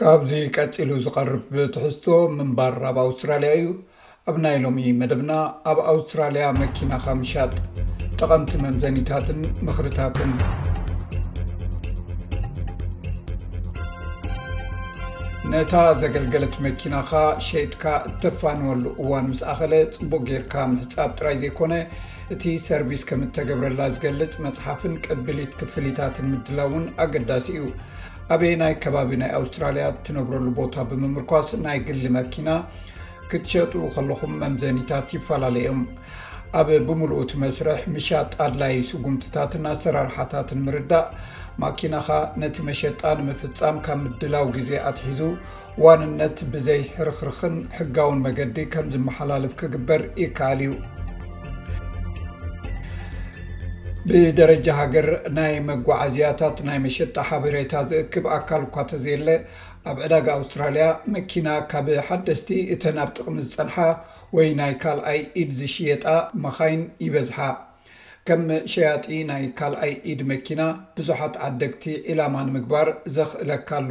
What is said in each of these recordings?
ካብዚ ቀጺሉ ዝቐርብ ትሕዝቶ ምንባር ኣብ ኣውስትራልያ እዩ። ኣብ ናይ ሎሚ መደብና ኣብ ኣውስትራልያ መኪናኻ ምሻጥ ጠቐምቲ መምዘኒታትን ምኽርታትን። ነታ ዘገልገለት መኪናኻ ሸይጥካ እተፋንወሉ እዋን ምስ ኣኸለ ጽቡቕ ጌርካ ምሕጻብ ጥራይ ዘይኮነ፣ እቲ ሰርቪስ ከም እተገብረላ ዝገልጽ መጽሓፍን ቅብሊት ክፍሊታትን ምድላውን ኣገዳሲ እዩ። ኣበየ ናይ ከባቢ ናይ ኣውስትራልያ እትነብረሉ ቦታ ብምምርኳስ ናይ ግሊ መኪና ክትሸጡ ከለኹም መምዘኒታት ይፈላለ እዮም። ኣብ ብምሉኡቲ መስርሕ ምሻጥ ኣድላዩ ስጉምትታትን ኣሰራርሓታትን ምርዳእ ማኪናኻ ነቲ መሸጣ ንምፍጻም ካብ ምድላው ግዜ ኣትሒዙ ዋንነት ብዘይ ሕርኽርኽን ሕጋውን መገዲ ከም ዝመሓላለፍ ክግበር ይከኣል እዩ። ብደረጃ ሃገር ናይ መጓዓዝያታት ናይ መሸጣ ሓበሬታ ዝእክብ ኣካል እኳ ተዘየለ ኣብ ዕዳጋ ኣውስትራልያ መኪና ካብ ሓደስቲ እተን ኣብ ጥቕሚ ዝፀንሓ ወይ ናይ ካልኣይ ኢድ ዝሽየጣ መኻይን ይበዝሓ። ከም ሸያጢ ናይ ካልኣይ ኢድ መኪና ብዙሓት ዓደግቲ ዒላማ ንምግባር ዘኽእለካ ኣሎ፣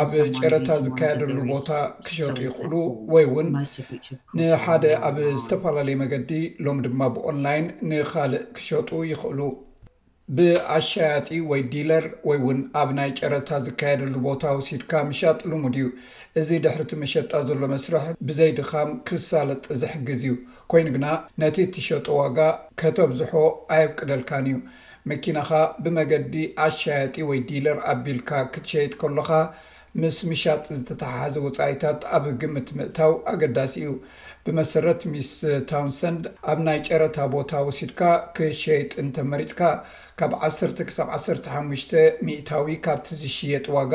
ኣብ ጨረታ ዝካየደሉ ቦታ ክሸጡ ይኽእሉ ወይ እውን ንሓደ ኣብ ዝተፈላለየ መገዲ ሎሚ ድማ ብኦንላይን ንኻልእ ክሸጡ ይኽእሉ ብኣሻያጢ ወይ ዲለር ወይ እውን ኣብ ናይ ጨረታ ዝካየደሉ ቦታ ውሲድካ ምሻጥ ልሙድ እዩ እዚ ድሕርቲ መሸጣ ዘሎ መስርሕ ብዘይ ድኻም ክሳለጥ ዝሕግዝ እዩ ኮይኑ ግና ነቲ እትሸጦ ዋጋ ከተብዝሖ ኣየፍቅደልካን እዩ መኪናኻ ብመገዲ ኣሻያጢ ወይ ዲለር ኣቢልካ ክትሸይጥ ከሎኻ፣ ምስ ምሻጥ ዝተተሓሓዘ ወጻኢታት ኣብ ግምት ምእታው ኣገዳሲ እዩ። ብመሰረት ሚስ ታውንሰንድ፣ ኣብ ናይ ጨረታ ቦታ ወሲድካ ክትሸይጥ እንተ መሪጽካ፣ ካብ ዓሰርተ ክሳብ ዓሰርተ ሓሙሽተ ሚእታዊ ካብቲ ዝሽየጥ ዋጋ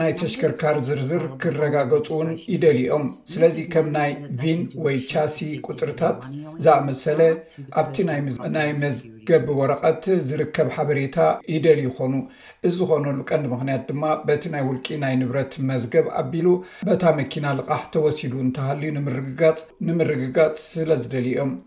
ናይ ተሽከርካር ዝርዝር ክረጋገጹ ውን ይደልዩ እዮም። ስለዚ ከም ናይ ቪን ወይ ቻሲ ቁጽርታት ዝኣመሰለ ኣብቲ ናይ መዝገብ ወረቐት ዝርከብ ሓበሬታ ይደልዩ ይኾኑ። እዚ ዝኾነሉ ቀንዲ ምኽንያት ድማ በቲ ናይ ውልቂ ናይ ንብረት መዝገብ ኣቢሉ በታ መኪና ልቓሕ ተወሲዱ እንተሃልዩ ንምርግጋጽ ንምርግጋጽ ስለዝደልዩ እዮም።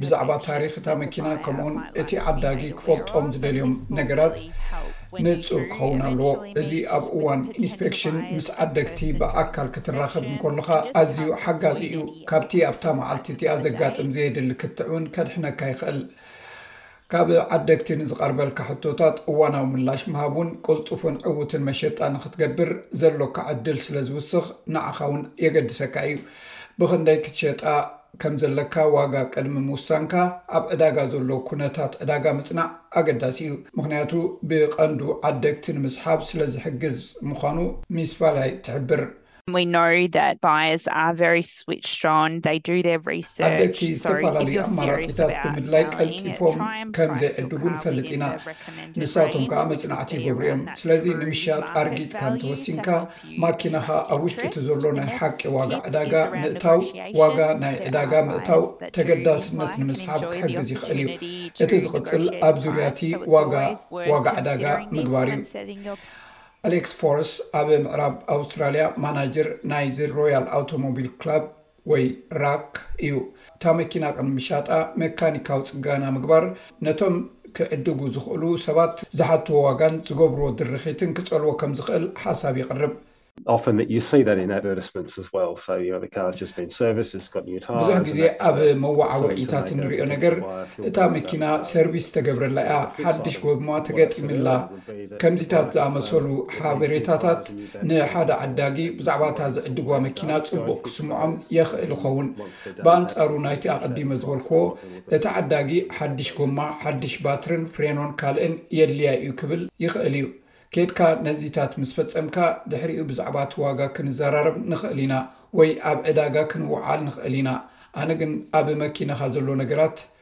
ብዛዕባ ታሪኽ እታ መኪና ከምኡውን እቲ ዓዳጊ ክፈልጦም ዝደልዮም ነገራት ንጹር ክኸውን ኣለዎ። እዚ ኣብ እዋን ኢንስፔክሽን ምስ ዓደግቲ ብኣካል ክትራኸብ እንከሎኻ ኣዝዩ ሓጋዚ እዩ፣ ካብቲ ኣብታ መዓልቲ እቲኣ ዘጋጥም ዘየድሊ ክትዕ እውን ከድሕነካ ይኽእል። ካብ ዓደግቲ ንዝቐርበልካ ሕቶታት እዋናዊ ምላሽ ምሃብ እውን ቅልጡፍን ዕዉትን መሸጣ ንኽትገብር ዘሎካ ዕድል ስለ ዝውስኽ ንዓኻ እውን የገድሰካ እዩ። ብኽንደይ ክትሸጣ ከም ዘለካ ዋጋ ቅድሚ ምውሳንካ ኣብ ዕዳጋ ዘሎ ኩነታት ዕዳጋ ምጽናዕ ኣገዳሲ እዩ፣ ምኽንያቱ ብቐንዱ ዓደግቲ ንምስሓብ ስለ ዝሕግዝ ምዃኑ ሚስ ቫላይ ትሕብር። ዓደግቲ ዝተፈላለዩ ኣማራጺታት ብምድላይ ቀልጢፎም ከም ዘይዕድጉ ንፈልጥ ኢና። ንሳቶም ከኣ መጽናዕቲ ይገብሩ እዮም። ስለዚ ንምሻጥ ኣርጊጽካ እንተ ወሲንካ፣ ማኪናኻ ኣብ ውሽጢ እቲ ዘሎ ናይ ሓቂ ዋጋ ዕዳጋ ምእታው፣ ዋጋ ናይ ዕዳጋ ምእታው፣ ተገዳስነት ንምስሓብ ክሕግዝ ይኽእል እዩ። እቲ ዝቕጽል ኣብ ዙርያ እቲ ዋጋ ዋጋ ዕዳጋ ምግባር እዩ። ኣሌክስ ፎረስ ኣብ ምዕራብ ኣውስትራልያ ማናጅር ናይዚ ሮያል ኣውቶሞቢል ክላብ ወይ ራክ እዩ። እታ መኪና ቅድሚ ምሻጣ መካኒካዊ ጽገና ምግባር ነቶም ክዕድጉ ዝኽእሉ ሰባት ዝሓትዎ ዋጋን ዝገብርዎ ድርኺትን ክጸልዎ ከም ዝኽእል ሓሳብ የቕርብ። ብዙሕ ግዜ ኣብ መወዓውዒታት እንርእዮ ነገር እታ መኪና ሰርቪስ ዝተገብረላ እያ፣ ሓድሽ ጎማ ተገጢምላ፣ ከምዚታት ዝኣመሰሉ ሓበሬታታት ንሓደ ዓዳጊ ብዛዕባ እታ ዝዕድጓ መኪና ጽቡቕ ክስምዖም የኽእል ይኸውን። ብኣንጻሩ ናይቲ ኣቐዲመ ዝበልክዎ፣ እቲ ዓዳጊ ሓድሽ ጎማ፣ ሓድሽ ባትርን ፍሬኖን ካልእን የድልያ እዩ ክብል ይኽእል እዩ። ኬድካ ነዚታት ምስ ፈጸምካ፣ ድሕሪኡ ብዛዕባ እቲ ዋጋ ክንዘራረብ ንኽእል ኢና ወይ ኣብ ዕዳጋ ክንውዓል ንኽእል ኢና። ኣነ ግን ኣብ መኪናኻ ዘሎ ነገራት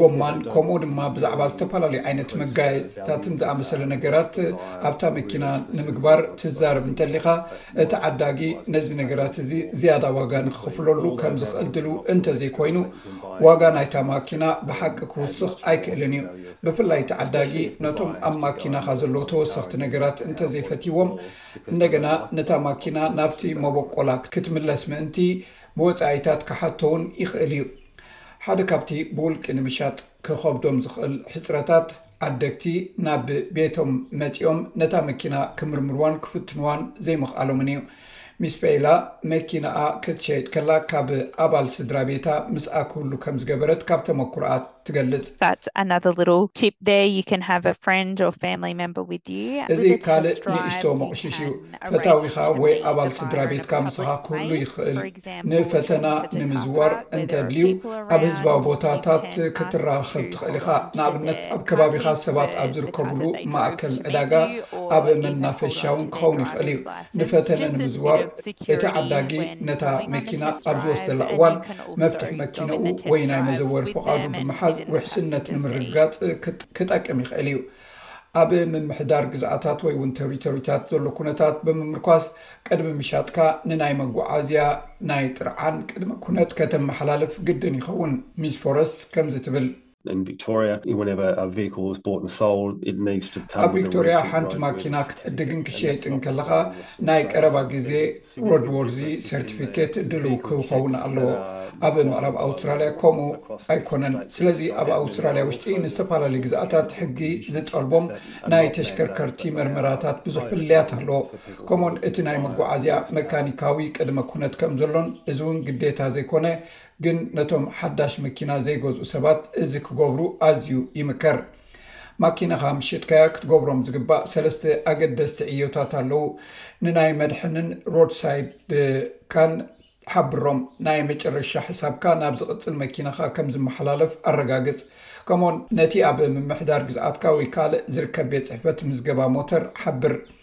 ጎማን ከምኡ ድማ ብዛዕባ ዝተፈላለዩ ዓይነት መጋየፅታትን ዝኣመሰለ ነገራት ኣብታ መኪና ንምግባር ትዛረብ እንተሊኻ እቲ ዓዳጊ ነዚ ነገራት እዚ ዝያዳ ዋጋ ንክኽፍለሉ ከም ዝኽእል ድልው እንተዘይኮይኑ ዋጋ ናይታ ማኪና ብሓቂ ክውስኽ ኣይክእልን እዩ ብፍላይ እቲ ዓዳጊ ነቶም ኣብ ማኪናኻ ዘለዎ ተወሰኽቲ ነገራት እንተዘይፈትዎም እንደገና ነታ ማኪና ናብቲ መበቆላ ክትምለስ ምእንቲ ብወፃኢታት ክሓቶ እውን ይኽእል እዩ ሓደ ካብቲ ብውልቂ ንምሻጥ ክኸብዶም ዝኽእል ሕጽረታት፣ ዓደግቲ ናብ ቤቶም መጺኦም ነታ መኪና ክምርምርዋን ክፍትንዋን ዘይምኽኣሎምን እዩ። ሚስ ፔይላ መኪናኣ ክትሸይጥ ከላ ካብ ኣባል ስድራቤታ ምስኣ ክህሉ ከም ዝገበረት ካብ ተመኩሮኣ ትገልጽ። That's another little tip there, you can have a friend or family member with you እዚ ካልእ ንእሽቶ መቝሽሽ እዩ። ፈታዊኻ ወይ ኣባል ስድራቤትካ ምሳኻ ክህሉ ይኽእል። ንፈተና ንምዝዋር እንተድልዩ ኣብ ህዝባዊ ቦታታት ክትራኸብ ትኽእል ኢኻ፣ ንኣብነት ኣብ ከባቢኻ ሰባት ኣብ ዝርከቡሉ ማእከል ዕዳጋ፣ ኣብ መናፈሻ እውን ክኸውን ይኽእል እዩ። ንፈተነ ንምዝዋር እቲ ዓዳጊ ነታ መኪና ኣብ ዝወስደላ እዋን መፍትሕ መኪነኡ ወይ ናይ መዘወሪ ፍቓዱ ብምሓዝ ውሕስነት ንምርግጋጽ ክጠቅም ይኽእል እዩ። ኣብ ምምሕዳር ግዝኣታት ወይ ውን ተሪቶሪታት ዘሎ ኩነታት ብምምርኳስ ቅድሚ ምሻጥካ ንናይ መጓዓዝያ ናይ ጥርዓን ቅድመ ኩነት ከተመሓላልፍ ግድን ይኸውን። ሚስ ፎረስት ከምዚ ትብል። ኣብ ቪክቶርያ ሓንቲ ማኪና ክትዕድግን ክሸይጥን ከለኻ ናይ ቀረባ ግዜ ዎርድዎርዚ ሰርቲፊኬት ድልው ክኸውን ኣለዎ ኣብ ምዕራብ ኣውስትራልያ ከምኡ ኣይኮነን ስለዚ ኣብ ኣውስትራልያ ውሽጢ ንዝተፈላለዩ ግዝኣታት ሕጊ ዝጠልቦም ናይ ተሽከርከርቲ መርመራታት ብዙሕ ፍልልያት ኣለዎ ከምኡውን እቲ ናይ መጓዓዝያ መካኒካዊ ቅድመ ኩነት ከም ዘሎን እዚ እውን ግዴታ ዘይኮነ ግን ነቶም ሓዳሽ መኪና ዘይገዝኡ ሰባት እዚ ክገብሩ ኣዝዩ ይምከር ማኪናኻ ምስ ሸጥካያ ክትገብሮም ዝግባእ ሰለስተ ኣገደስቲ ዕዮታት ኣለዉ። ንናይ መድሕንን ሮድሳይድካን ሓብሮም። ናይ መጨረሻ ሕሳብካ ናብ ዝቕጽል መኪናኻ ከም ዝመሓላለፍ ኣረጋግጽ። ከምኡውን ነቲ ኣብ ምምሕዳር ግዝኣትካ ወይ ካልእ ዝርከብ ቤት ጽሕፈት ምዝገባ ሞተር ሓብር።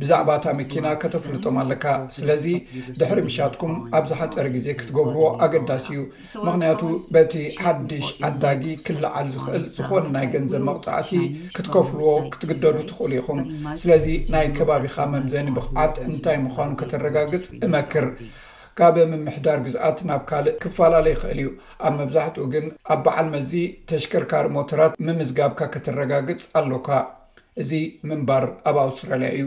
ብዛዕባ እታ መኪና ከተፍልጦም ኣለካ ስለዚ ድሕሪ ምሻጥኩም ኣብ ዝሓፀረ ግዜ ክትገብርዎ ኣገዳሲ እዩ ምክንያቱ በቲ ሓድሽ ዓዳጊ ክለዓል ዝክእል ዝኮነ ናይ ገንዘብ መቅፃዕቲ ክትከፍልዎ ክትግደዱ ትክእሉ ኢኩም ስለዚ ናይ ከባቢካ መምዘኒ ብቅዓት እንታይ ምኳኑ ከተረጋግፅ እመክር ካብ ምምሕዳር ግዝኣት ናብ ካልእ ክፈላለ ይኽእል እዩ ኣብ መብዛሕትኡ ግን ኣብ በዓል መዚ ተሽከርካሪ ሞተራት ምምዝጋብካ ከተረጋግፅ ኣሎካ እዚ ምንባር ኣብ ኣውስትራልያ እዩ።